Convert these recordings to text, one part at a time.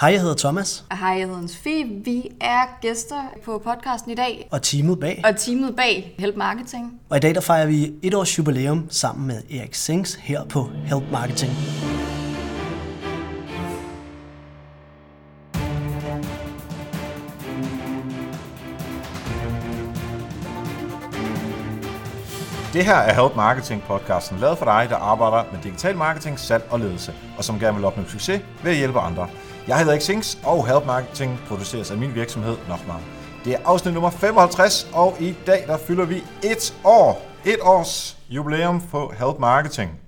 Hej, jeg hedder Thomas. Og hej, jeg hedder Sofie. Vi er gæster på podcasten i dag. Og teamet bag. Og teamet bag Help Marketing. Og i dag der fejrer vi et års jubilæum sammen med Erik Sings her på Help Marketing. Det her er Help Marketing podcasten, lavet for dig, der arbejder med digital marketing, salg og ledelse, og som gerne vil opnå succes ved at hjælpe andre. Jeg hedder Xings, og Help Marketing produceres af min virksomhed Nochmar. Det er afsnit nummer 55, og i dag der fylder vi et år, et års jubilæum på Help Marketing.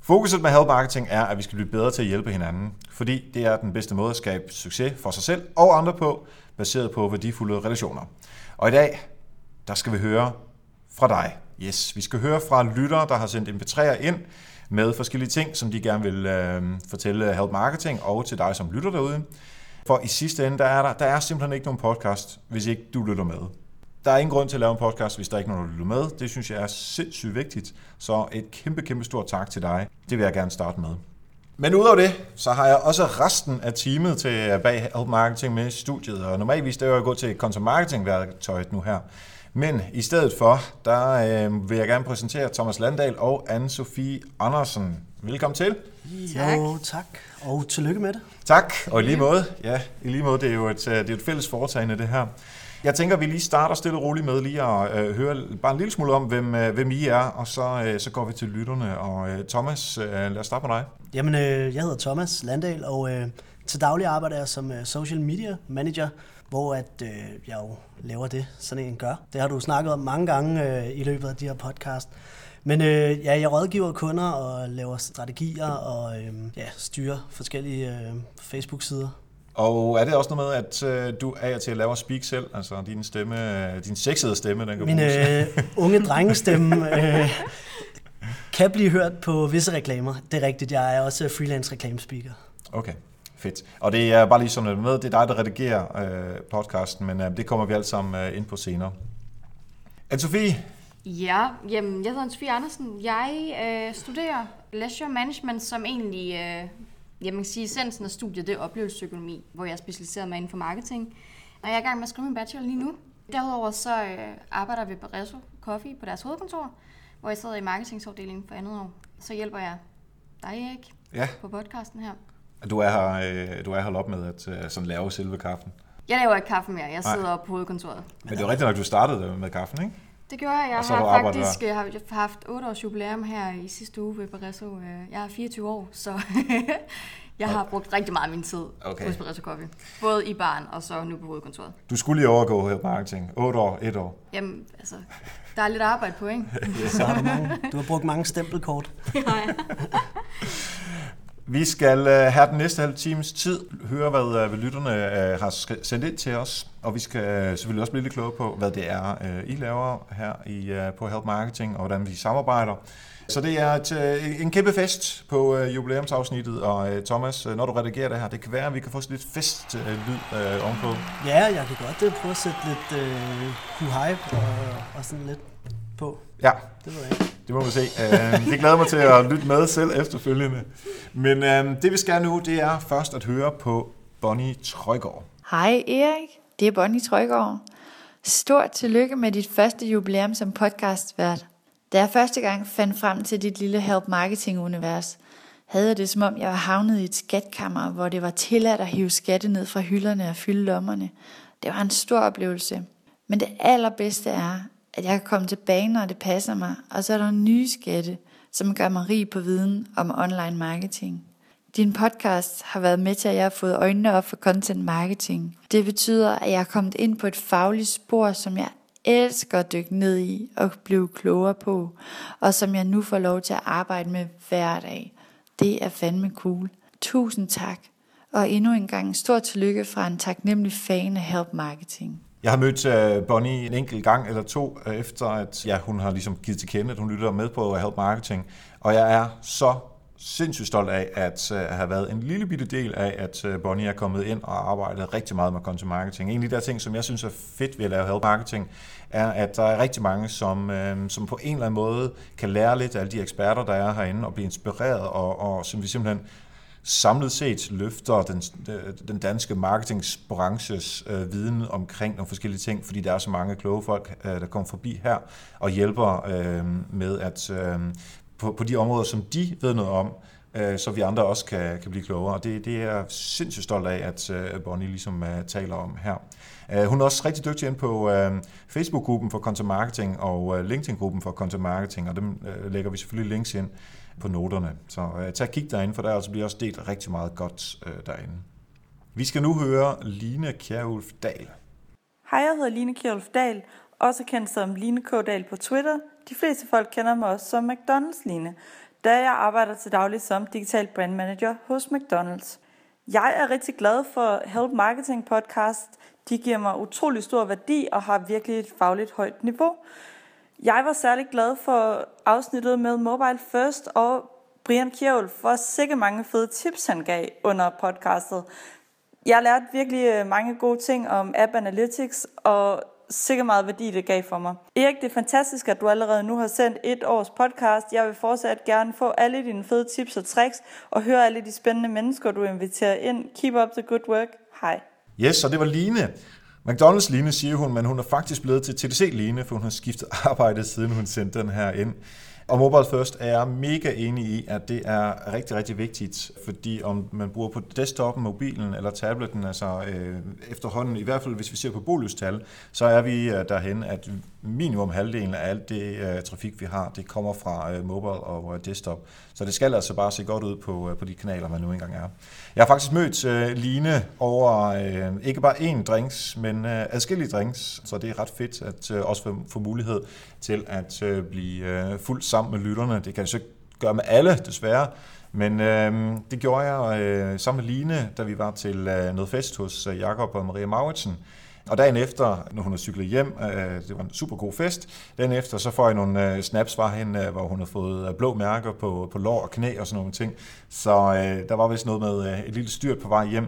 Fokuset med Help Marketing er, at vi skal blive bedre til at hjælpe hinanden, fordi det er den bedste måde at skabe succes for sig selv og andre på, baseret på værdifulde relationer. Og i dag, der skal vi høre fra dig. Yes, vi skal høre fra lyttere, der har sendt MP3'er ind med forskellige ting, som de gerne vil øh, fortælle Help Marketing og til dig, som lytter derude. For i sidste ende, der er der, der er simpelthen ikke nogen podcast, hvis ikke du lytter med. Der er ingen grund til at lave en podcast, hvis der ikke er nogen, der lytter med. Det synes jeg er sindssygt vigtigt. Så et kæmpe, kæmpe stort tak til dig. Det vil jeg gerne starte med. Men udover det, så har jeg også resten af teamet til øh, bag Help Marketing med i studiet. Og normalvis det er jeg gå til content marketing værktøjet nu her. Men i stedet for, der øh, vil jeg gerne præsentere Thomas Landahl og Anne-Sophie Andersen. Velkommen til. Tak. Jo, tak. Og tillykke med det. Tak, og i lige måde. Ja, i lige måde. Det er jo et, øh, det er et fælles foretagende, det her. Jeg tænker, vi lige starter stille og roligt med lige at øh, høre bare en lille smule om, hvem, øh, hvem I er, og så, øh, så går vi til lytterne. Og øh, Thomas, øh, lad os starte med dig. Jamen, øh, jeg hedder Thomas Landahl, og øh, til daglig arbejder jeg som øh, social media manager hvor at øh, jeg jo laver det, sådan en gør. Det har du snakket om mange gange øh, i løbet af de her podcast. Men øh, ja, jeg rådgiver kunder og laver strategier og øh, ja, styrer forskellige øh, Facebook-sider. Og er det også noget med, at øh, du er til at lave speak selv? Altså din stemme, øh, din sexede stemme, den kan Min øh, unge drengestemme øh, kan blive hørt på visse reklamer. Det er rigtigt, jeg er også freelance reklamespeaker. Okay. Fedt. Og det er bare lige sådan med, det er dig, der redigerer øh, podcasten, men øh, det kommer vi alle sammen øh, ind på senere. Anne-Sophie? Ja, jamen, jeg hedder Anne-Sophie Andersen. Jeg øh, studerer leisure management, som egentlig, øh, jeg man sige, essensen af studiet, det er oplevelsesøkonomi, hvor jeg er specialiseret mig inden for marketing. Og jeg er i gang med at skrive min bachelor lige nu. Derudover så øh, arbejder vi på Reso Coffee på deres hovedkontor, hvor jeg sidder i marketingsafdelingen for andet år. Så hjælper jeg dig, Erik, ja. på podcasten her. Du er her, øh, du er holdt op med at øh, sådan lave selve kaffen? Jeg laver ikke kaffe mere, jeg sidder oppe på hovedkontoret. Men det er rigtigt nok, du startede med kaffen, ikke? Det gjorde jeg. Jeg har faktisk jeg har haft 8 års jubilæum her i sidste uge ved Barresso. Øh, jeg er 24 år, så jeg har brugt rigtig meget af min tid okay. hos Barresso Coffee. Både i barn og så nu på hovedkontoret. Du skulle lige overgå her marketing. 8 år, 1 år. Jamen, altså, der er lidt arbejde på, ikke? så har du, mange, du har brugt mange stempelkort. Jeg. Vi skal uh, have den næste halve times tid høre, hvad, hvad lytterne uh, har sendt ind til os, og vi skal selvfølgelig også blive lidt klogere på, hvad det er, I laver her i, på Help Marketing, og hvordan vi samarbejder. Så det er et, en kæmpe fest på jubilæumsafsnittet, og Thomas, når du redigerer det her, det kan være, at vi kan få lidt fest-lyd uh, ovenpå. Ja, jeg kan godt prøve at sætte lidt uh, hype og, og sådan lidt på. Ja. Det ved jeg ikke. Det må vi se. Øhm, det glæder mig til at lytte med selv efterfølgende. Men uh, det vi skal nu, det er først at høre på Bonnie Trøjgaard. Hej Erik, det er Bonnie Trøjgaard. Stort tillykke med dit første jubilæum som podcastvært. Da jeg første gang fandt frem til dit lille Help Marketing-univers, havde jeg det som om, jeg var havnet i et skatkammer, hvor det var tilladt at hive skatte ned fra hylderne og fylde lommerne. Det var en stor oplevelse. Men det allerbedste er, at jeg kan komme tilbage, når det passer mig, og så er der nye skatte, som gør mig rig på viden om online marketing. Din podcast har været med til, at jeg har fået øjnene op for content marketing. Det betyder, at jeg er kommet ind på et fagligt spor, som jeg elsker at dykke ned i og blive klogere på, og som jeg nu får lov til at arbejde med hver dag. Det er fandme cool. Tusind tak, og endnu en gang stor tillykke fra en taknemmelig fan af Help Marketing. Jeg har mødt uh, Bonnie en enkelt gang eller to, uh, efter at ja, hun har ligesom givet til kende, at hun lytter med på Help Marketing. Og jeg er så sindssygt stolt af at uh, have været en lille bitte del af, at uh, Bonnie er kommet ind og arbejdet rigtig meget med content marketing. En af de der ting, som jeg synes er fedt ved at lave help marketing, er, at der er rigtig mange, som, uh, som på en eller anden måde kan lære lidt af alle de eksperter, der er herinde, og blive inspireret, og, og som vi simpelthen samlet set løfter den, øh, den danske marketingsbranches øh, viden omkring nogle forskellige ting, fordi der er så mange kloge folk, øh, der kommer forbi her og hjælper øh, med at øh, på, på de områder, som de ved noget om, øh, så vi andre også kan, kan blive klogere. Og det, det er jeg sindssygt stolt af, at øh, Bonnie ligesom øh, taler om her. Øh, hun er også rigtig dygtig ind på øh, Facebook-gruppen for content marketing og øh, LinkedIn-gruppen for content marketing, og dem øh, lægger vi selvfølgelig links ind på noterne. Så øh, tag og kig derinde, for der altså bliver også delt rigtig meget godt øh, derinde. Vi skal nu høre Line Kjærulf Dahl. Hej, jeg hedder Line Kjærulf Dahl, også kendt som Line K. Dahl på Twitter. De fleste folk kender mig også som McDonald's Line, da jeg arbejder til daglig som digital brand manager hos McDonald's. Jeg er rigtig glad for Help Marketing podcast. De giver mig utrolig stor værdi og har virkelig et fagligt højt niveau. Jeg var særlig glad for afsnittet med Mobile First og Brian Kjærulf for sikke mange fede tips, han gav under podcastet. Jeg lærte virkelig øh, mange gode ting om App Analytics, og sikkert meget værdi, det gav for mig. Erik, det er fantastisk, at du allerede nu har sendt et års podcast. Jeg vil fortsat gerne få alle dine fede tips og tricks, og høre alle de spændende mennesker, du inviterer ind. Keep up the good work. Hej. Yes, og det var Line. McDonald's Line, siger hun, men hun er faktisk blevet til TDC Line, for hun har skiftet arbejde, siden hun sendte den her ind. Og Mobile First er jeg mega enig i, at det er rigtig, rigtig vigtigt, fordi om man bruger på desktopen, mobilen eller tabletten, altså øh, efterhånden, i hvert fald hvis vi ser på bolystal, så er vi øh, derhen, at minimum halvdelen af alt det øh, trafik, vi har, det kommer fra øh, mobile og øh, desktop. Så det skal altså bare se godt ud på, øh, på de kanaler, man nu engang er. Jeg har faktisk mødt øh, Line over øh, ikke bare én drinks, men øh, adskillige drinks, så det er ret fedt at øh, også få, få mulighed til at øh, blive øh, fuldt sammen med lytterne. Det kan jeg så ikke gøre med alle, desværre, men øh, det gjorde jeg øh, sammen med Line, da vi var til øh, noget fest hos øh, Jakob og Maria Mauritsen. Og dagen efter, når hun har cyklet hjem, øh, det var en super god fest, dagen efter, så får jeg nogle øh, snaps fra hende, øh, hvor hun har fået øh, blå mærker på, på lår og knæ og sådan nogle ting. Så øh, der var vist noget med øh, et lille styrt på vej hjem.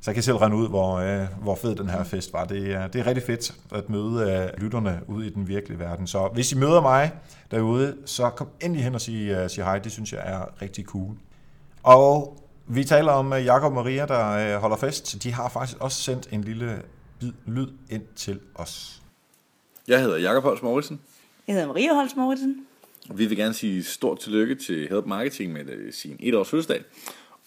Så jeg kan selv rende ud, hvor, øh, hvor fed den her fest var. Det, det er rigtig fedt at møde øh, lytterne ude i den virkelige verden. Så hvis I møder mig derude, så kom endelig hen og sig, øh, sig hej. Det synes jeg er rigtig cool. Og vi taler om øh, Jakob og Maria, der holder fest. De har faktisk også sendt en lille lyd ind til os. Jeg hedder Jakob Holst Mauritsen. Jeg hedder Maria Holst. Og vi vil gerne sige stort tillykke til Help Marketing med sin et års fødselsdag.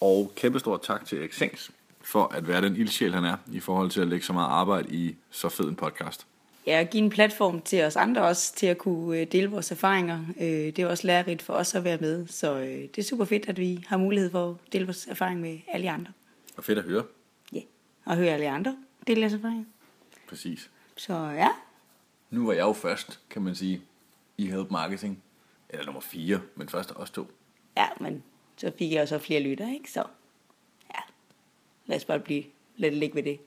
Og kæmpe stort tak til Exengs for at være den ildsjæl, han er, i forhold til at lægge så meget arbejde i så fed en podcast. Ja, og give en platform til os andre også, til at kunne øh, dele vores erfaringer. Øh, det er også lærerigt for os at være med, så øh, det er super fedt, at vi har mulighed for at dele vores erfaring med alle andre. Og fedt at høre. Ja, og høre alle andre dele deres erfaringer. Præcis. Så ja. Nu var jeg jo først, kan man sige, i Help Marketing. Eller nummer 4, men først os to. Ja, men så fik jeg også flere lytter, ikke? Så ja, lad os bare blive, lad det ligge ved det.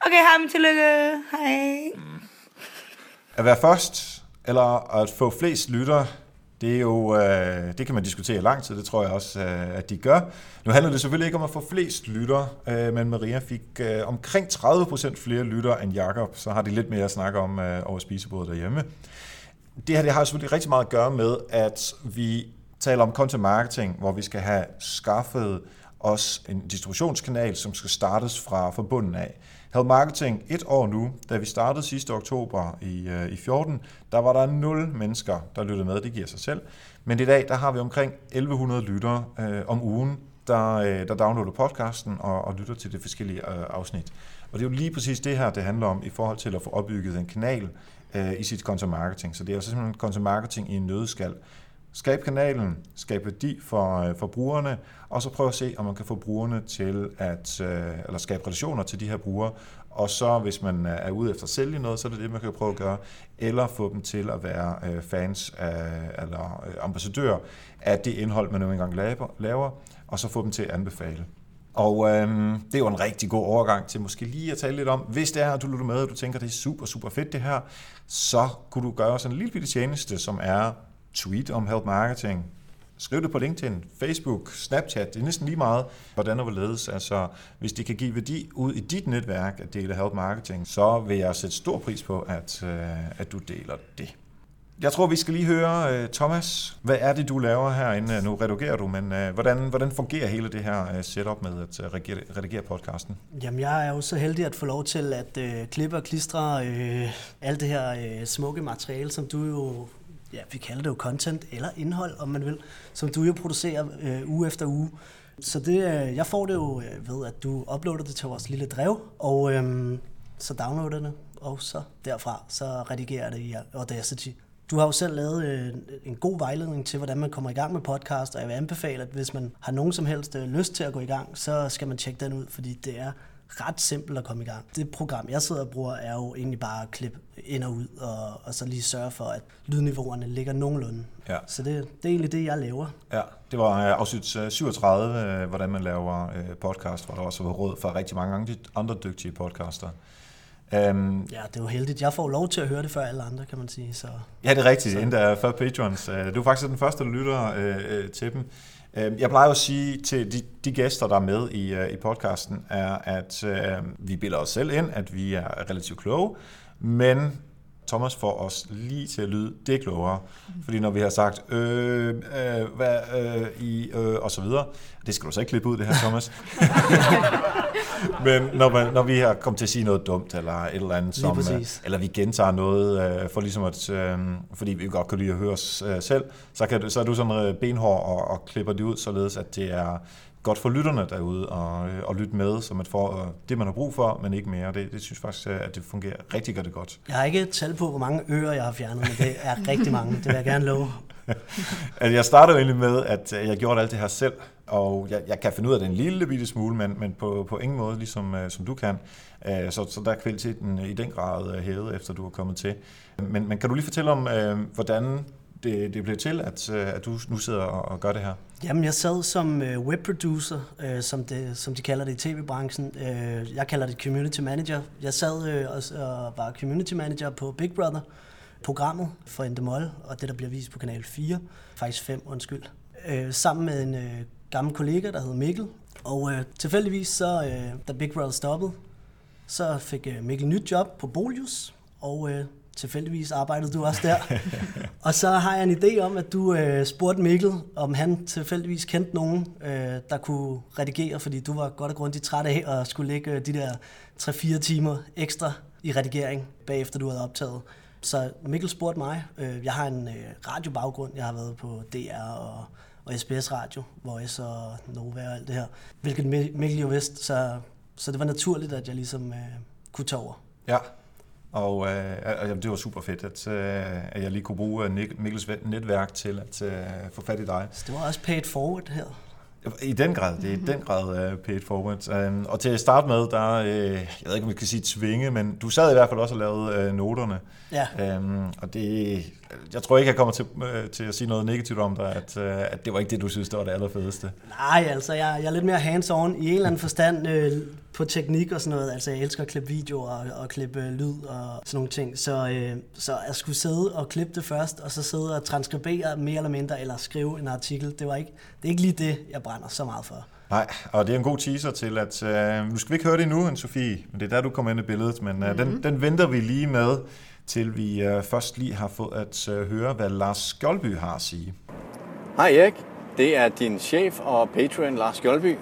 Okay, hej, men tillykke. Hej. Mm. At være først, eller at få flest lytter, det er jo, øh, det kan man diskutere i lang tid, det tror jeg også, øh, at de gør. Nu handler det selvfølgelig ikke om at få flest lytter, øh, men Maria fik øh, omkring 30% flere lytter end Jakob, så har de lidt mere at snakke om øh, over spisebordet derhjemme. Det her det har selvfølgelig rigtig meget at gøre med, at vi taler om content marketing, hvor vi skal have skaffet os en distributionskanal, som skal startes fra, fra bunden af. Help Marketing et år nu, da vi startede sidste oktober i, øh, i 14, der var der 0 mennesker, der lyttede med, det giver sig selv. Men i dag, der har vi omkring 1100 lyttere øh, om ugen, der, øh, der downloader podcasten og, og lytter til de forskellige øh, afsnit. Og det er jo lige præcis det her, det handler om i forhold til at få opbygget en kanal øh, i sit content marketing. Så det er jo simpelthen content marketing i en nødskal. Skab kanalen, skab værdi for, øh, for brugerne, og så prøv at se, om man kan få brugerne til at, øh, eller skabe relationer til de her brugere, og så hvis man øh, er ude efter at sælge noget, så er det det, man kan prøve at gøre, eller få dem til at være fans af, eller ambassadører af det indhold, man nu engang laver, og så få dem til at anbefale. Og øhm, det er jo en rigtig god overgang til måske lige at tale lidt om, hvis det er, at du lytter med, og du tænker, det er super, super fedt det her, så kunne du gøre sådan en lille bitte tjeneste, som er tweet om help marketing, skriv det på LinkedIn, Facebook, Snapchat, det er næsten lige meget, hvordan og hvorledes. Altså, hvis det kan give værdi ud i dit netværk at dele help marketing, så vil jeg sætte stor pris på, at, øh, at du deler det. Jeg tror, vi skal lige høre, øh, Thomas, hvad er det, du laver herinde? Nu redigerer du, men øh, hvordan, hvordan fungerer hele det her setup med at redigere, redigere podcasten? Jamen, jeg er jo så heldig at få lov til at øh, klippe og klistre øh, alt det her øh, smukke materiale, som du jo, ja, vi kalder det jo content eller indhold, om man vil, som du jo producerer øh, uge efter uge. Så det, øh, jeg får det jo øh, ved, at du uploader det til vores lille drev, og øh, så downloader det, og så derfra, så redigerer det i Audacity. Du har jo selv lavet øh, en god vejledning til, hvordan man kommer i gang med podcast, og jeg vil anbefale, at hvis man har nogen som helst øh, lyst til at gå i gang, så skal man tjekke den ud, fordi det er ret simpelt at komme i gang. Det program, jeg sidder og bruger, er jo egentlig bare at klippe ind og ud, og, og så lige sørge for, at lydniveauerne ligger nogenlunde. Ja. Så det, det er egentlig det, jeg laver. Ja, det var øh, afsnit 37, hvordan man laver podcast, hvor der også var råd for rigtig mange andre dygtige podcaster. Um, ja, det er jo heldigt. Jeg får lov til at høre det før alle andre, kan man sige. Så. Ja, det er rigtigt. Så. Endda før Patrons. Øh, du er faktisk den første, der lytter til dem. Øhm, jeg plejer at sige til de, de gæster, der er med i, øh, i podcasten, er, at øh, vi bilder os selv ind, at vi er relativt kloge, men Thomas får os lige til at lyde det klogere. Fordi når vi har sagt, øh, øh, hvad, øh, i, øh, og så videre, det skal du så ikke klippe ud, det her, Thomas. Men når, man, når vi har kommet til at sige noget dumt, eller et eller andet, som, øh, eller vi gentager noget, øh, for ligesom at, øh, fordi vi godt kan lide at høre os øh, selv, så, kan, så er du sådan øh, benhård og, og klipper det ud, således at det er godt for lytterne derude og, øh, og lytte med, så man får øh, det, man har brug for, men ikke mere. Det, det synes faktisk, øh, at det fungerer rigtig godt. godt. Jeg har ikke tal på, hvor mange ører jeg har fjernet, men det er rigtig mange. Det vil jeg gerne love. altså, jeg startede egentlig med, at jeg gjorde alt det her selv, og jeg, jeg kan finde ud af det en lille bitte smule, men, men på, på ingen måde, ligesom som du kan. Så, så der er kvaliteten i den grad hævet, efter du er kommet til. Men, men kan du lige fortælle om, hvordan det, det blev til, at, øh, at du nu sidder og, og gør det her? Jamen, jeg sad som øh, webproducer, øh, som, det, som de kalder det i tv-branchen. Øh, jeg kalder det community manager. Jeg sad øh, og, og var community manager på Big Brother, programmet for Endemol, og det, der bliver vist på Kanal 4, faktisk 5, undskyld, øh, sammen med en øh, gammel kollega, der hed Mikkel. Og øh, tilfældigvis, så, øh, da Big Brother stoppede, så fik øh, Mikkel nyt job på Bolius, og øh, tilfældigvis arbejdede du også der. og så har jeg en idé om, at du øh, spurgte Mikkel, om han tilfældigvis kendte nogen, øh, der kunne redigere, fordi du var godt og grundigt træt af at skulle lægge øh, de der 3-4 timer ekstra i redigering, bagefter du havde optaget. Så Mikkel spurgte mig. Øh, jeg har en øh, radiobaggrund. Jeg har været på DR og, og SBS Radio, Voice og Nova og alt det her. Hvilket Mikkel jo vidste, så, så det var naturligt, at jeg ligesom øh, kunne tage over. Ja, og øh, det var super fedt, at, øh, at jeg lige kunne bruge Mikkels netværk til at øh, få fat i dig. Så det var også paid forward her? I den grad, det er i den grad uh, paid forward. Um, og til at starte med, der, uh, jeg ved ikke, om vi kan sige tvinge, men du sad i hvert fald også og lavede uh, noterne. Ja. Um, og det, jeg tror ikke, jeg kommer til, uh, til at sige noget negativt om dig, at, uh, at det var ikke det, du synes, det var det allerfedeste. Nej, altså, jeg, jeg er lidt mere hands-on i en eller anden forstand uh, på teknik og sådan noget. Altså, jeg elsker at klippe videoer og, og klippe uh, lyd og sådan nogle ting. Så, uh, så jeg skulle sidde og klippe det først, og så sidde og transkribere mere eller mindre, eller skrive en artikel. Det var ikke, det er ikke lige det, jeg brænder så meget for. Nej, og det er en god teaser til, at uh, nu skal vi ikke høre det endnu, Sofie, men det er der, du kommer ind i billedet, men uh, mm-hmm. den, den venter vi lige med til vi øh, først lige har fået at øh, høre, hvad Lars Skjoldby har at sige. Hej Erik, det er din chef og patron Lars Skjoldby.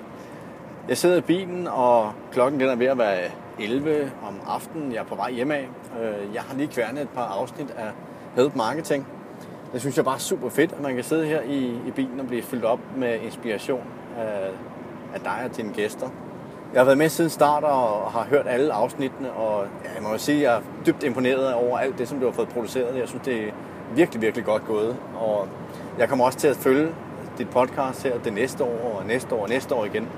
Jeg sidder i bilen, og klokken den er ved at være 11 om aftenen. Jeg er på vej hjem af. Øh, jeg har lige kværnet et par afsnit af Help Marketing. Det synes jeg bare er super fedt, at man kan sidde her i, i bilen og blive fyldt op med inspiration af, af dig og dine gæster. Jeg har været med siden start og har hørt alle afsnittene, og ja, jeg må jo sige, at jeg er dybt imponeret over alt det, som du har fået produceret. Jeg synes, det er virkelig, virkelig godt gået. Og jeg kommer også til at følge dit podcast her det næste år, og næste år, og næste år igen.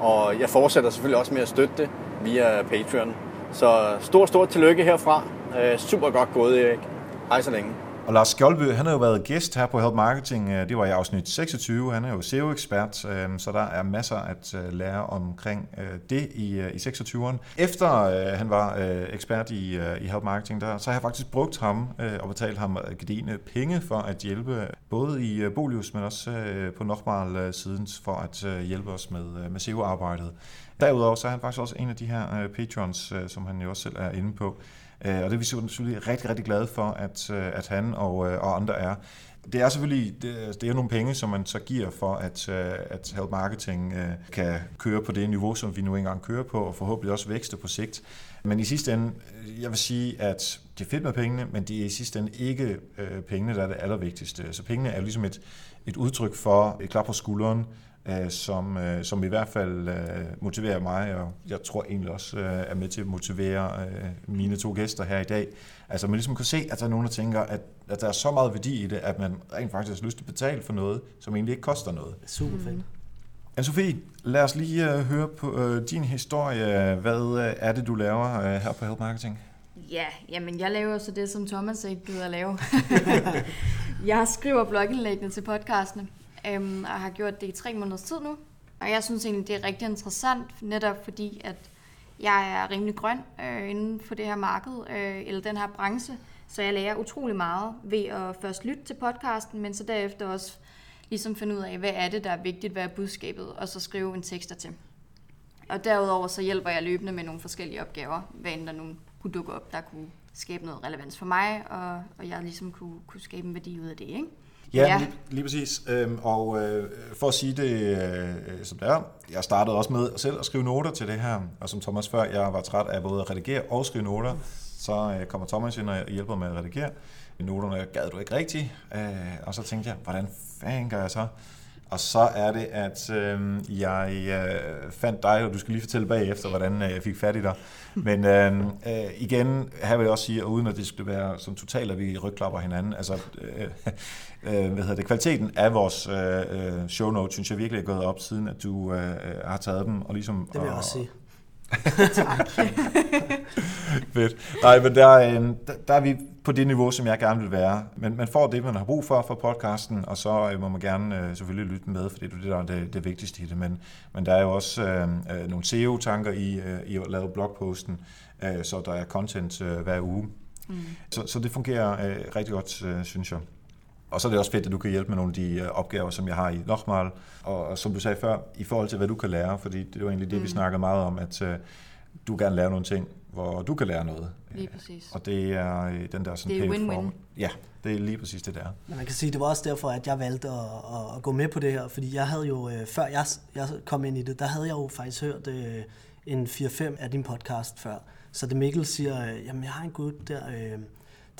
Og jeg fortsætter selvfølgelig også med at støtte det via Patreon. Så stor, stor tillykke herfra. Øh, super godt gået, Erik. Hej så længe. Og Lars Skjoldby, han har jo været gæst her på Help Marketing. Øh, det var i afsnit 26. Han er jo SEO-ekspert, øh, så der er masser at øh, lære omkring det i, i 26'eren. Efter han var ekspert i, i Help Marketing, der, så har jeg faktisk brugt ham og betalt ham gedine penge for at hjælpe både i Bolius, men også på Nokmal siden for at hjælpe os med, med SEO-arbejdet. Derudover så er han faktisk også en af de her patrons, som han jo også selv er inde på. Øh, og det er vi selvfølgelig rigtig, rigtig glade for, at, øh, at han og, øh, og andre er. Det er selvfølgelig det, altså, det er nogle penge, som man så giver for, at, øh, at Help Marketing kan køre på det niveau, som vi nu engang kører på, og forhåbentlig også vækste på sigt. Men i sidste ende, jeg vil sige, at det er fedt med pengene, men det er i sidste ende ikke pengene, der er det allervigtigste. Så pengene er ligesom et, et udtryk for et klap på skulderen, øh, som, øh, som i hvert fald øh, motiverer mig, og jeg tror egentlig også øh, er med til at motivere øh, mine to gæster her i dag. Altså man ligesom kan se, at der er nogen, der tænker, at, at der er så meget værdi i det, at man rent faktisk har lyst til at betale for noget, som egentlig ikke koster noget. Super fedt. Anne-Sophie, lad os lige høre på din historie. Hvad er det, du laver her på Help Marketing? Ja, jamen jeg laver så det, som Thomas ikke gider at lave. jeg skriver blogindlæggene til podcastene, øhm, og har gjort det i tre måneders tid nu. Og jeg synes egentlig, det er rigtig interessant, netop fordi, at jeg er rimelig grøn øh, inden for det her marked, øh, eller den her branche. Så jeg lærer utrolig meget ved at først lytte til podcasten, men så derefter også ligesom finde ud af, hvad er det, der er vigtigt, hvad er budskabet, og så skrive en tekst til. Og derudover så hjælper jeg løbende med nogle forskellige opgaver, hvad end der nu kunne dukke op, der kunne skabe noget relevans for mig, og, og jeg ligesom kunne, kunne skabe en værdi ud af det, ikke? Ja, ja. Lige, lige præcis. Øhm, og øh, for at sige det, øh, som det er, jeg startede også med selv at skrive noter til det her, og som Thomas før, jeg var træt af både at redigere og skrive noter, så øh, kommer Thomas ind og hjælper med at redigere. Noterne gad du ikke rigtigt, øh, og så tænkte jeg, hvordan fanden gør jeg så? Og så er det, at øh, jeg øh, fandt dig, og du skal lige fortælle bagefter, hvordan øh, jeg fik fat i dig. Men øh, øh, igen, her vil jeg også sige, uden at det skulle være som totalt, at vi rygklapper hinanden, altså, øh, øh, hvad hedder det, kvaliteten af vores øh, show notes, synes jeg virkelig er gået op, siden at du øh, har taget dem. Og ligesom, Det vil jeg og, også sige. Tak. Fedt. Nej, men der, er, der, er vi på det niveau, som jeg gerne vil være. Men man får det, man har brug for for podcasten, og så øh, må man gerne øh, selvfølgelig lytte med, for det er det, der er det, det vigtigste i det. Men, men der er jo også øh, øh, nogle SEO-tanker i, øh, i at lave blogposten, øh, så der er content øh, hver uge. Mm. Så, så det fungerer øh, rigtig godt, øh, synes jeg. Og så er det også fedt, at du kan hjælpe med nogle af de øh, opgaver, som jeg har i Lochmal. Og, og som du sagde før, i forhold til, hvad du kan lære, fordi det var egentlig det, mm. vi snakkede meget om, at øh, du gerne lære nogle ting, hvor du kan lære noget. Lige præcis. Og det er øh, den der sådan Det er win-win. Ja, det er lige præcis det der. Men man kan sige, det var også derfor, at jeg valgte at, at, at gå med på det her, fordi jeg havde jo, før jeg, jeg kom ind i det, der havde jeg jo faktisk hørt øh, en 4-5 af din podcast før. Så det Mikkel siger, øh, jamen jeg har en gut der, øh,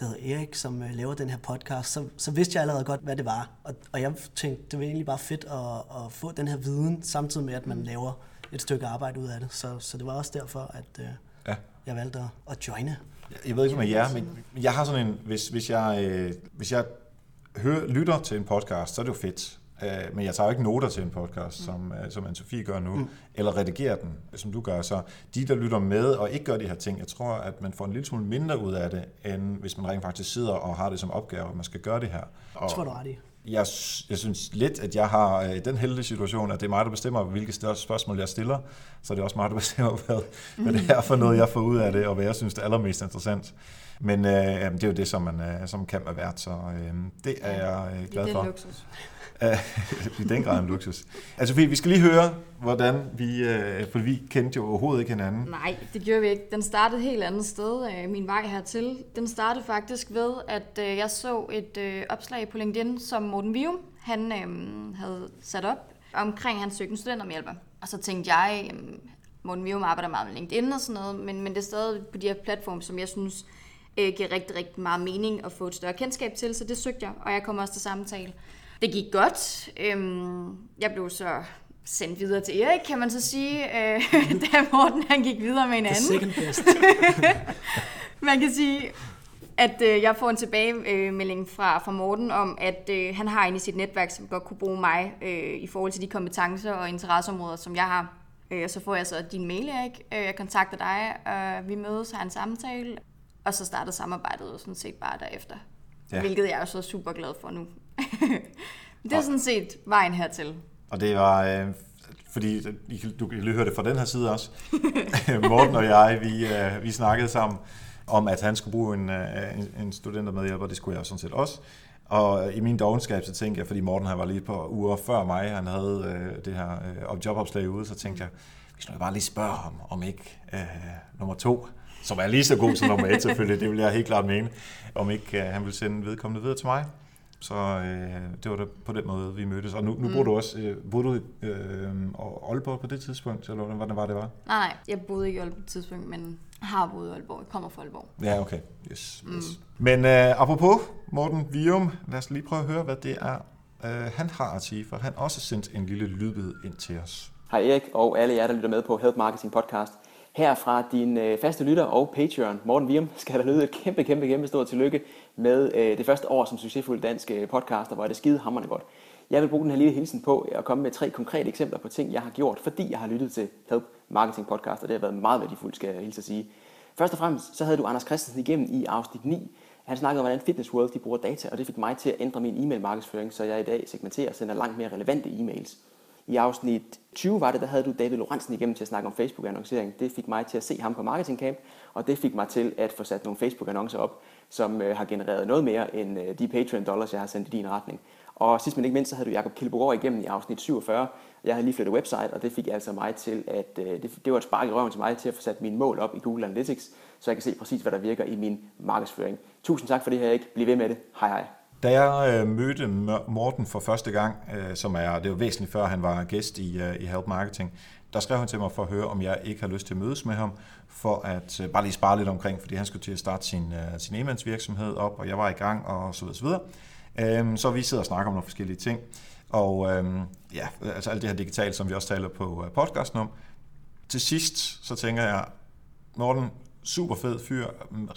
der hedder Erik, som øh, laver den her podcast, så, så vidste jeg allerede godt, hvad det var. Og, og jeg tænkte, det var egentlig bare fedt at, at få den her viden, samtidig med, at man laver et stykke arbejde ud af det. Så, så det var også derfor, at øh, Ja. jeg valgte at, at joine. Jeg ved ikke med jer, men jeg har sådan en, hvis, hvis jeg, øh, hvis jeg hører, lytter til en podcast, så er det jo fedt. Øh, men jeg tager jo ikke noter til en podcast, mm. som, øh, som Anne-Sophie gør nu, mm. eller redigerer den, som du gør. Så de, der lytter med og ikke gør de her ting, jeg tror, at man får en lille smule mindre ud af det, end hvis man rent faktisk sidder og har det som opgave, at man skal gøre det her. Og Det tror du ret i. jeg, jeg synes lidt, at jeg har øh, den heldige situation, at det er mig, der bestemmer, hvilke spørgsmål jeg stiller. Så er det også mig, der bestemmer, hvad, hvad det er for noget, jeg får ud af det, og hvad jeg synes er allermest interessant. Men øh, det er jo det, som man øh, som kan være værd, så øh, det er jeg øh, glad det er for. luksus. I den grad en luksus. Altså, vi skal lige høre, hvordan vi, øh, for vi kendte jo overhovedet ikke hinanden. Nej, det gjorde vi ikke. Den startede et helt andet sted, øh, min vej hertil. Den startede faktisk ved, at øh, jeg så et øh, opslag på LinkedIn, som Morten Vium, han øh, havde sat op omkring hans søgende studentermedhjælper. Og så tænkte jeg, øh, Morten Vium arbejder meget med LinkedIn og sådan noget, men, men det er stadig på de her platforme, som jeg synes øh, giver rigtig, rigtig meget mening at få et større kendskab til, så det søgte jeg, og jeg kom også til samtale. Det gik godt. Øhm, jeg blev så sendt videre til Erik, kan man så sige, øh, da Morten han gik videre med en The anden. second best. Man kan sige, at øh, jeg får en tilbagemelding fra, fra Morten om, at øh, han har en i sit netværk, som godt kunne bruge mig øh, i forhold til de kompetencer og interesseområder, som jeg har. Øh, og så får jeg så din mail, Erik. Øh, jeg kontakter dig, og vi mødes, har en samtale. Og så startede samarbejdet jo sådan set bare derefter. Ja. Hvilket jeg er så super glad for nu. det er sådan set vejen hertil. Og det var, øh, fordi I kan- du kan lige høre det fra den her side også. Morten og jeg, vi, øh, vi snakkede sammen om, at han skulle bruge en, øh, en, en studentermedhjælper, det skulle jeg sådan set også. Og i min dogenskab, så tænkte jeg, fordi Morten han var lige på uger før mig, han havde øh, det her øh, jobopslag ude, så tænkte jeg, hvis nu bare lige spørger ham, om ikke øh, nummer to, som er lige så god som nummer et selvfølgelig, det vil jeg helt klart mene, om ikke øh, han vil sende vedkommende videre til mig. Så øh, det var da på den måde, vi mødtes. Og nu, nu mm. bor du også, øh, boede du i øh, Aalborg på det tidspunkt, eller hvordan var det var? Nej, nej, jeg boede ikke i Aalborg på det tidspunkt, men har boet i Aalborg. Jeg kommer fra Aalborg. Ja, okay. Yes, yes. Mm. Men øh, apropos Morten Vium, lad os lige prøve at høre, hvad det er, øh, han har at sige, for han også sendt en lille lydbid ind til os. Hej Erik og alle jer, der lytter med på Help Marketing Podcast. Her fra din øh, faste lytter og Patreon, Morten Virum, skal der lyde et kæmpe, kæmpe, kæmpe stort tillykke med øh, det første år som succesfuld dansk øh, podcaster, hvor er det skide hammerende godt. Jeg vil bruge den her lille hilsen på at komme med tre konkrete eksempler på ting, jeg har gjort, fordi jeg har lyttet til Help Marketing Podcast, og det har været meget værdifuldt, skal jeg hilse at sige. Først og fremmest, så havde du Anders Christensen igennem i afsnit 9. Han snakkede om, hvordan Fitness World de bruger data, og det fik mig til at ændre min e-mail markedsføring, så jeg i dag segmenterer og sender langt mere relevante e-mails. I afsnit 20 var det, der havde du David Lorentzen igennem til at snakke om Facebook-annoncering. Det fik mig til at se ham på Marketing Camp, og det fik mig til at få sat nogle Facebook-annoncer op, som øh, har genereret noget mere end øh, de Patreon-dollars, jeg har sendt i din retning. Og sidst men ikke mindst, så havde du Jacob Kildborg igennem i afsnit 47. Jeg havde lige flyttet website, og det fik altså mig til at, øh, det, det var et spark i røven til mig til at få sat mine mål op i Google Analytics, så jeg kan se præcis, hvad der virker i min markedsføring. Tusind tak for det her, ikke. Bliv ved med det. Hej hej. Da jeg øh, mødte Morten for første gang, øh, som er, det var væsentligt før han var gæst i, øh, i Help Marketing, der skrev han til mig for at høre, om jeg ikke har lyst til at mødes med ham, for at øh, bare lige spare lidt omkring, fordi han skulle til at starte sin, øh, sin e virksomhed op, og jeg var i gang, og så videre, så videre. Øh, så vi sidder og snakker om nogle forskellige ting. Og øh, ja, altså alt det her digitalt, som vi også taler på øh, podcasten om. Til sidst, så tænker jeg, Morten, super fed fyr,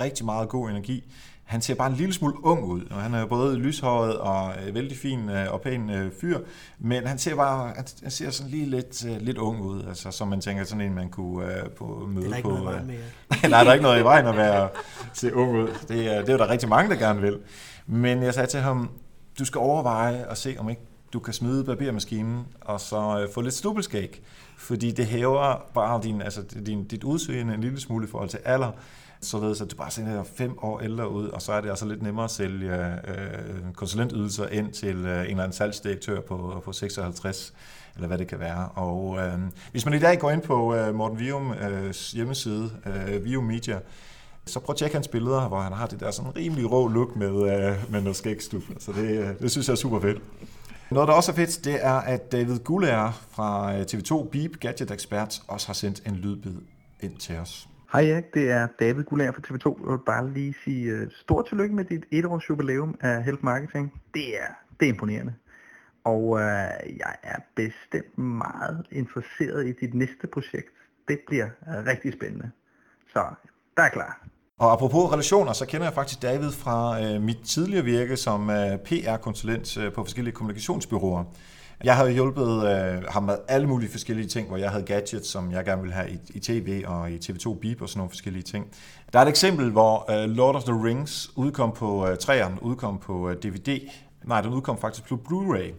rigtig meget god energi. Han ser bare en lille smule ung ud, og han er både lyshåret og øh, vældig fin øh, og pæn øh, fyr, men han ser bare han ser sådan lige lidt, lidt ung ud, altså som man tænker sådan en, man kunne øh, på møde på. med. Nej, der er ikke noget i vejen at være se ung ud. Det er, det er der rigtig mange, der gerne vil. Men jeg sagde til ham, du skal overveje at se, om ikke du kan smide barbermaskinen og så øh, få lidt stubelskæg. Fordi det hæver bare din, altså, din, dit udseende en lille smule i forhold til alder. Således at du bare sender fem år ældre ud, og så er det altså lidt nemmere at sælge øh, øh konsulentydelser ind til øh, en eller anden salgsdirektør på, på 56 eller hvad det kan være. Og øh, hvis man i dag går ind på øh, Morten Viums øh, hjemmeside, øh, Vium Media, så prøv at tjekke hans billeder, hvor han har det der sådan rimelig rå look med, øh, med noget skægstub. Så det, øh, det synes jeg er super fedt. Noget, der også er fedt, det er, at David Gullager fra øh, TV2 Beep Gadget Expert også har sendt en lydbid ind til os. Hej Erik, det er David Gulær fra TV2. Jeg vil bare lige sige uh, stort tillykke med dit etårs jubilæum af Help Marketing. Det er, det er imponerende. Og øh, jeg er bestemt meget interesseret i dit næste projekt. Det bliver øh, rigtig spændende. Så der er klar. Og apropos relationer, så kender jeg faktisk David fra øh, mit tidligere virke som øh, PR-konsulent øh, på forskellige kommunikationsbyråer. Jeg havde hjulpet øh, ham med alle mulige forskellige ting, hvor jeg havde gadgets, som jeg gerne ville have i, i tv og i TV2 Beep og sådan nogle forskellige ting. Der er et eksempel, hvor øh, Lord of the Rings udkom på øh, træerne, udkom på øh, DVD. Nej, den udkom faktisk på Blu-ray.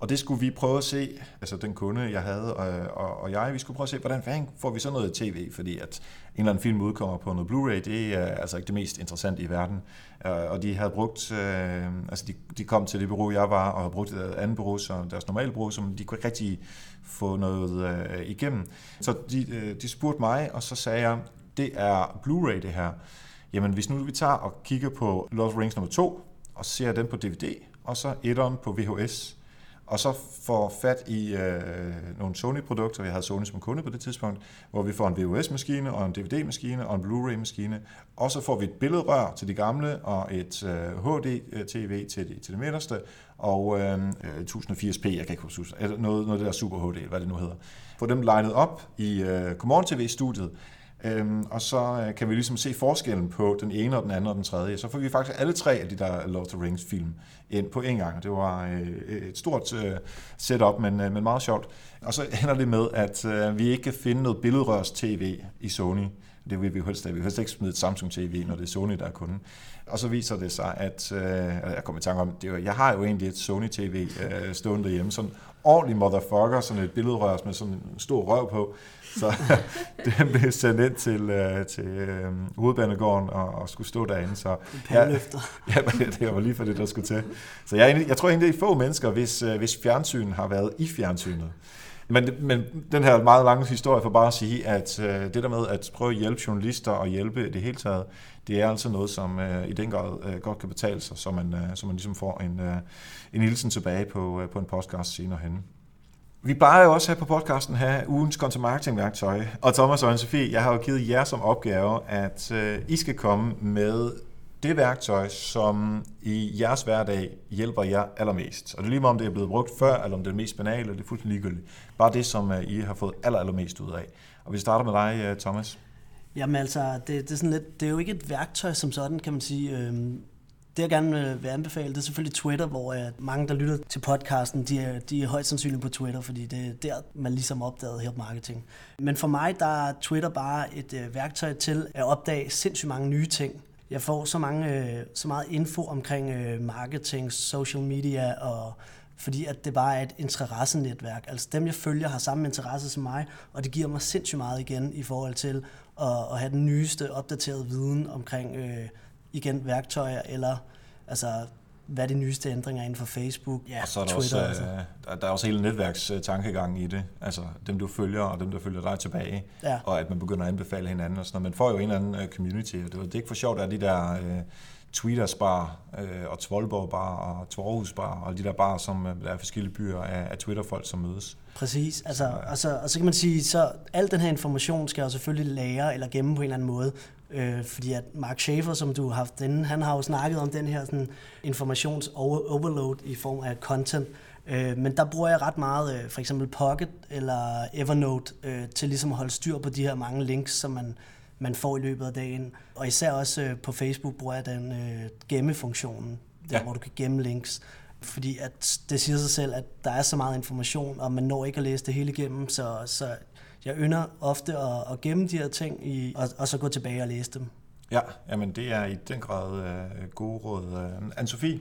Og det skulle vi prøve at se, altså den kunde, jeg havde og, og, og jeg, vi skulle prøve at se, hvordan fanden får vi så noget tv, fordi at en eller anden film udkommer på noget Blu-ray, det er altså ikke det mest interessante i verden. Øh, og de havde brugt, øh, altså de, de kom til det bureau, jeg var, og havde brugt et andet bureau, som deres normale bureau, som de kunne ikke rigtig få noget øh, igennem. Så de, øh, de spurgte mig, og så sagde jeg, det er Blu-ray det her. Jamen hvis nu vi tager og kigger på Lord of the Rings nummer 2, og ser den på DVD, og så etteren på VHS, og så får fat i øh, nogle Sony-produkter, jeg havde Sony som kunde på det tidspunkt, hvor vi får en VHS-maskine og en DVD-maskine og en Blu-ray-maskine, og så får vi et billedrør til de gamle og et øh, HD-TV øh, til det, til det midterste, og øh, øh 1080p, jeg kan ikke huske, noget, noget af det der Super HD, hvad det nu hedder. Få dem legnet op i øh, Godmorgen TV-studiet, Øhm, og så øh, kan vi ligesom se forskellen på den ene og den anden og den tredje. Så får vi faktisk alle tre af de der Lord of the Rings film ind på en gang. Det var øh, et stort øh, setup, men, øh, men meget sjovt. Og så ender det med, at øh, vi ikke kan finde noget billedrørs tv i Sony. Det vil vi helst, vi vil helst ikke smide et Samsung TV, når det er Sony, der er kunden. Og så viser det sig, at øh, jeg kommer i tanke om, det jo, jeg har jo egentlig et Sony TV øh, stående derhjemme, sådan ordentlig motherfucker, sådan et billedrør med sådan en stor røv på. Så den blev sendt ind til, øh, til øh, hovedbanegården og, og skulle stå derinde. Så Ja, ja, det var lige for det, der skulle til. Så jeg, jeg tror egentlig, det er få mennesker, hvis, øh, hvis fjernsyn har været i fjernsynet. Men, men den her meget lange historie for bare at sige, at øh, det der med at prøve at hjælpe journalister og hjælpe det hele taget, det er altså noget, som øh, i den grad øh, godt kan betale sig, så man, øh, så man ligesom får en, øh, en hilsen tilbage på, øh, på en podcast senere hen. Vi plejer jo også her på podcasten have ugens content marketing værktøj. Og Thomas og Anne-Sophie, jeg har jo givet jer som opgave, at øh, I skal komme med det værktøj, som i jeres hverdag hjælper jer allermest. Og det er lige meget, om det er blevet brugt før, eller om det er mest banale, eller det er fuldstændig ligegyldigt. Bare det, som øh, I har fået aller, allermest ud af. Og vi starter med dig, øh, Thomas. Jamen altså, det, det, er sådan lidt, det er jo ikke et værktøj som sådan, kan man sige. Øhm, det jeg gerne vil anbefale, det er selvfølgelig Twitter, hvor øh, mange, der lytter til podcasten, de er, de er højst sandsynligt på Twitter, fordi det er der, man ligesom opdagede help marketing. Men for mig, der er Twitter bare et værktøj til at opdage sindssygt mange nye ting. Jeg får så, mange, øh, så meget info omkring øh, marketing, social media og fordi at det bare er et interessenetværk. Altså dem, jeg følger, har samme interesse som mig, og det giver mig sindssygt meget igen i forhold til at, at have den nyeste, opdaterede viden omkring øh, igen værktøjer, eller altså hvad de nyeste ændringer inden for Facebook, ja, og så er der Twitter. Også, altså. der, er også hele netværkstankegangen i det. Altså dem, du følger, og dem, der følger dig tilbage. Ja. Og at man begynder at anbefale hinanden og sådan noget. Man får jo en eller anden uh, community. Det, det er ikke for sjovt, at de der uh, Tweeters bar, uh, og Tvoldborg bar, og Tvorhus bar, og de der bar, som uh, der er forskellige byer af, af Twitter-folk, som mødes. Præcis. Altså, så, altså, og så kan man sige, så al den her information skal jo selvfølgelig lære eller gemme på en eller anden måde. Øh, fordi at Mark Schaefer, som du har haft inden, han har jo snakket om den her sådan, informations-overload i form af content. Øh, men der bruger jeg ret meget øh, for eksempel Pocket eller Evernote øh, til ligesom at holde styr på de her mange links, som man, man får i løbet af dagen. Og især også øh, på Facebook bruger jeg den øh, gemme-funktionen, der ja. hvor du kan gemme links. Fordi at det siger sig selv, at der er så meget information, og man når ikke at læse det hele igennem, så, så jeg ynder ofte at, at gemme de her ting, i, og, og så gå tilbage og læse dem. Ja, jamen det er i den grad uh, gode råd. Uh, Anne-Sophie?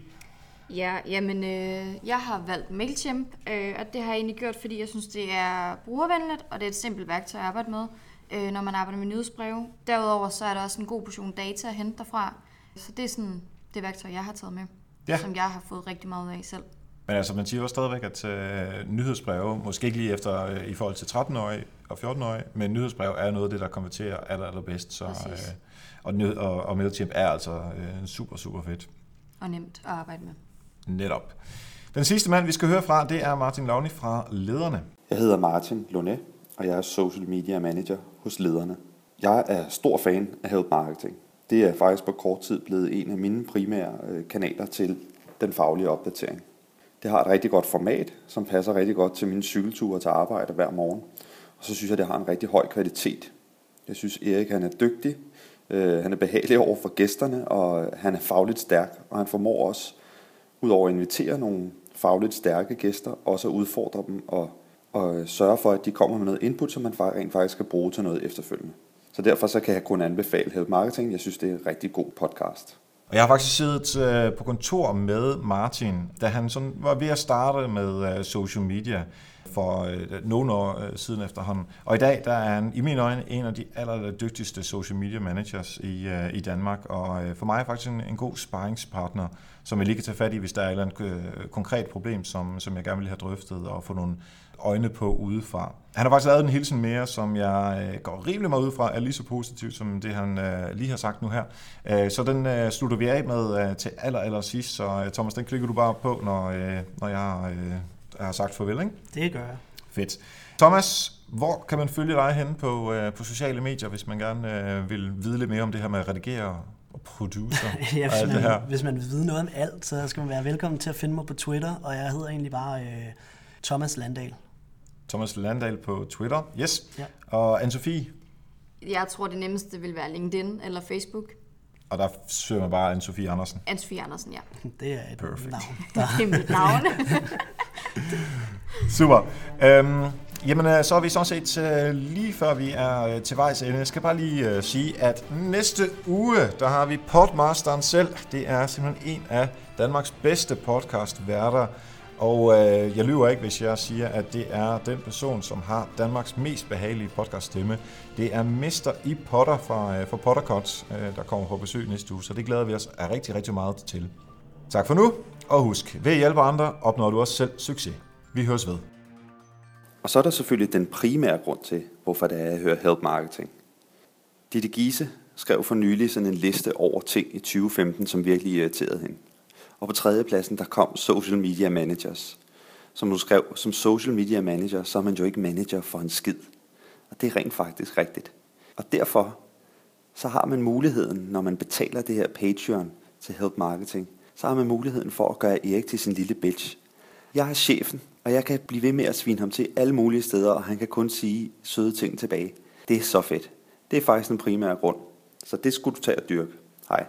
Ja, jamen øh, jeg har valgt MailChimp, øh, og det har jeg egentlig gjort, fordi jeg synes, det er brugervenligt, og det er et simpelt værktøj at arbejde med, øh, når man arbejder med nyhedsbreve. Derudover så er der også en god portion data at hente derfra, så det er sådan det værktøj, jeg har taget med, ja. som jeg har fået rigtig meget af selv. Men altså, man siger jo stadigvæk, at uh, nyhedsbreve, måske ikke lige efter uh, i forhold til 13-årige og 14-årige, men nyhedsbrev er noget af det, der konverterer aller, allerbedst. Så, uh, og, nyhed, og, og MailChimp er altså uh, super, super fedt. Og nemt at arbejde med. Netop. Den sidste mand, vi skal høre fra, det er Martin Lavni fra Lederne. Jeg hedder Martin Lonet, og jeg er Social Media Manager hos Lederne. Jeg er stor fan af Help Marketing. Det er faktisk på kort tid blevet en af mine primære kanaler til den faglige opdatering. Det har et rigtig godt format, som passer rigtig godt til mine cykelture til arbejde hver morgen. Og så synes jeg, det har en rigtig høj kvalitet. Jeg synes, Erik han er dygtig, øh, han er behagelig over for gæsterne, og han er fagligt stærk, og han formår også, udover at invitere nogle fagligt stærke gæster, også at udfordre dem og, og sørge for, at de kommer med noget input, som man rent faktisk kan bruge til noget efterfølgende. Så derfor så kan jeg kun anbefale Help Marketing. Jeg synes, det er en rigtig god podcast. Og jeg har faktisk siddet øh, på kontor med Martin, da han sådan var ved at starte med øh, social media for øh, nogle år øh, siden efterhånden. Og i dag der er han i mine øjne en af de aller dygtigste social media managers i, øh, i Danmark, og øh, for mig er faktisk en, en god sparringspartner, som jeg lige kan tage fat i, hvis der er et eller andet konkret problem, som, som jeg gerne vil have drøftet og få nogle øjne på udefra. Han har faktisk lavet en hilsen mere, som jeg øh, går rimelig meget ud fra, er lige så positiv som det, han øh, lige har sagt nu her. Øh, så den øh, slutter vi af med øh, til aller, aller sidst, så øh, Thomas, den klikker du bare på, når, øh, når jeg øh, har sagt farvel, ikke? Det gør jeg. Fedt. Thomas, hvor kan man følge dig henne på, øh, på sociale medier, hvis man gerne øh, vil vide lidt mere om det her med at redigere og producer ja, hvis, og alt man, det her? hvis man vil vide noget om alt, så skal man være velkommen til at finde mig på Twitter, og jeg hedder egentlig bare øh, Thomas Landahl. Thomas Landal på Twitter. Yes. Ja. Og Anne-Sophie? Jeg tror, det nemmeste vil være LinkedIn eller Facebook. Og der søger man bare Anne-Sophie Andersen? Anne-Sophie Andersen, ja. Det er et Perfect. navn. Der... det er mit navn. Super. Øhm, jamen, øh, så er vi sådan set uh, lige før vi er uh, til vejs ende. Jeg skal bare lige uh, sige, at næste uge, der har vi Podmasteren selv. Det er simpelthen en af Danmarks bedste podcast-værter. Og øh, jeg lyver ikke, hvis jeg siger, at det er den person, som har Danmarks mest behagelige podcaststemme. Det er Mr. I e. Potter fra, øh, fra Pottercuts, øh, der kommer på besøg næste uge, så det glæder vi os er rigtig, rigtig meget til. Tak for nu, og husk, ved at hjælpe andre opnår du også selv succes. Vi høres ved. Og så er der selvfølgelig den primære grund til, hvorfor det er, at jeg hører Help Marketing. Ditte Giese skrev for nylig sådan en liste over ting i 2015, som virkelig irriterede hende. Og på tredje pladsen, der kom Social Media Managers. Som du skrev, som social media manager, så er man jo ikke manager for en skid. Og det er rent faktisk rigtigt. Og derfor, så har man muligheden, når man betaler det her Patreon til Help Marketing, så har man muligheden for at gøre Erik til sin lille bitch. Jeg er chefen, og jeg kan blive ved med at svine ham til alle mulige steder, og han kan kun sige søde ting tilbage. Det er så fedt. Det er faktisk den primære grund. Så det skulle du tage og dyrke. Hej.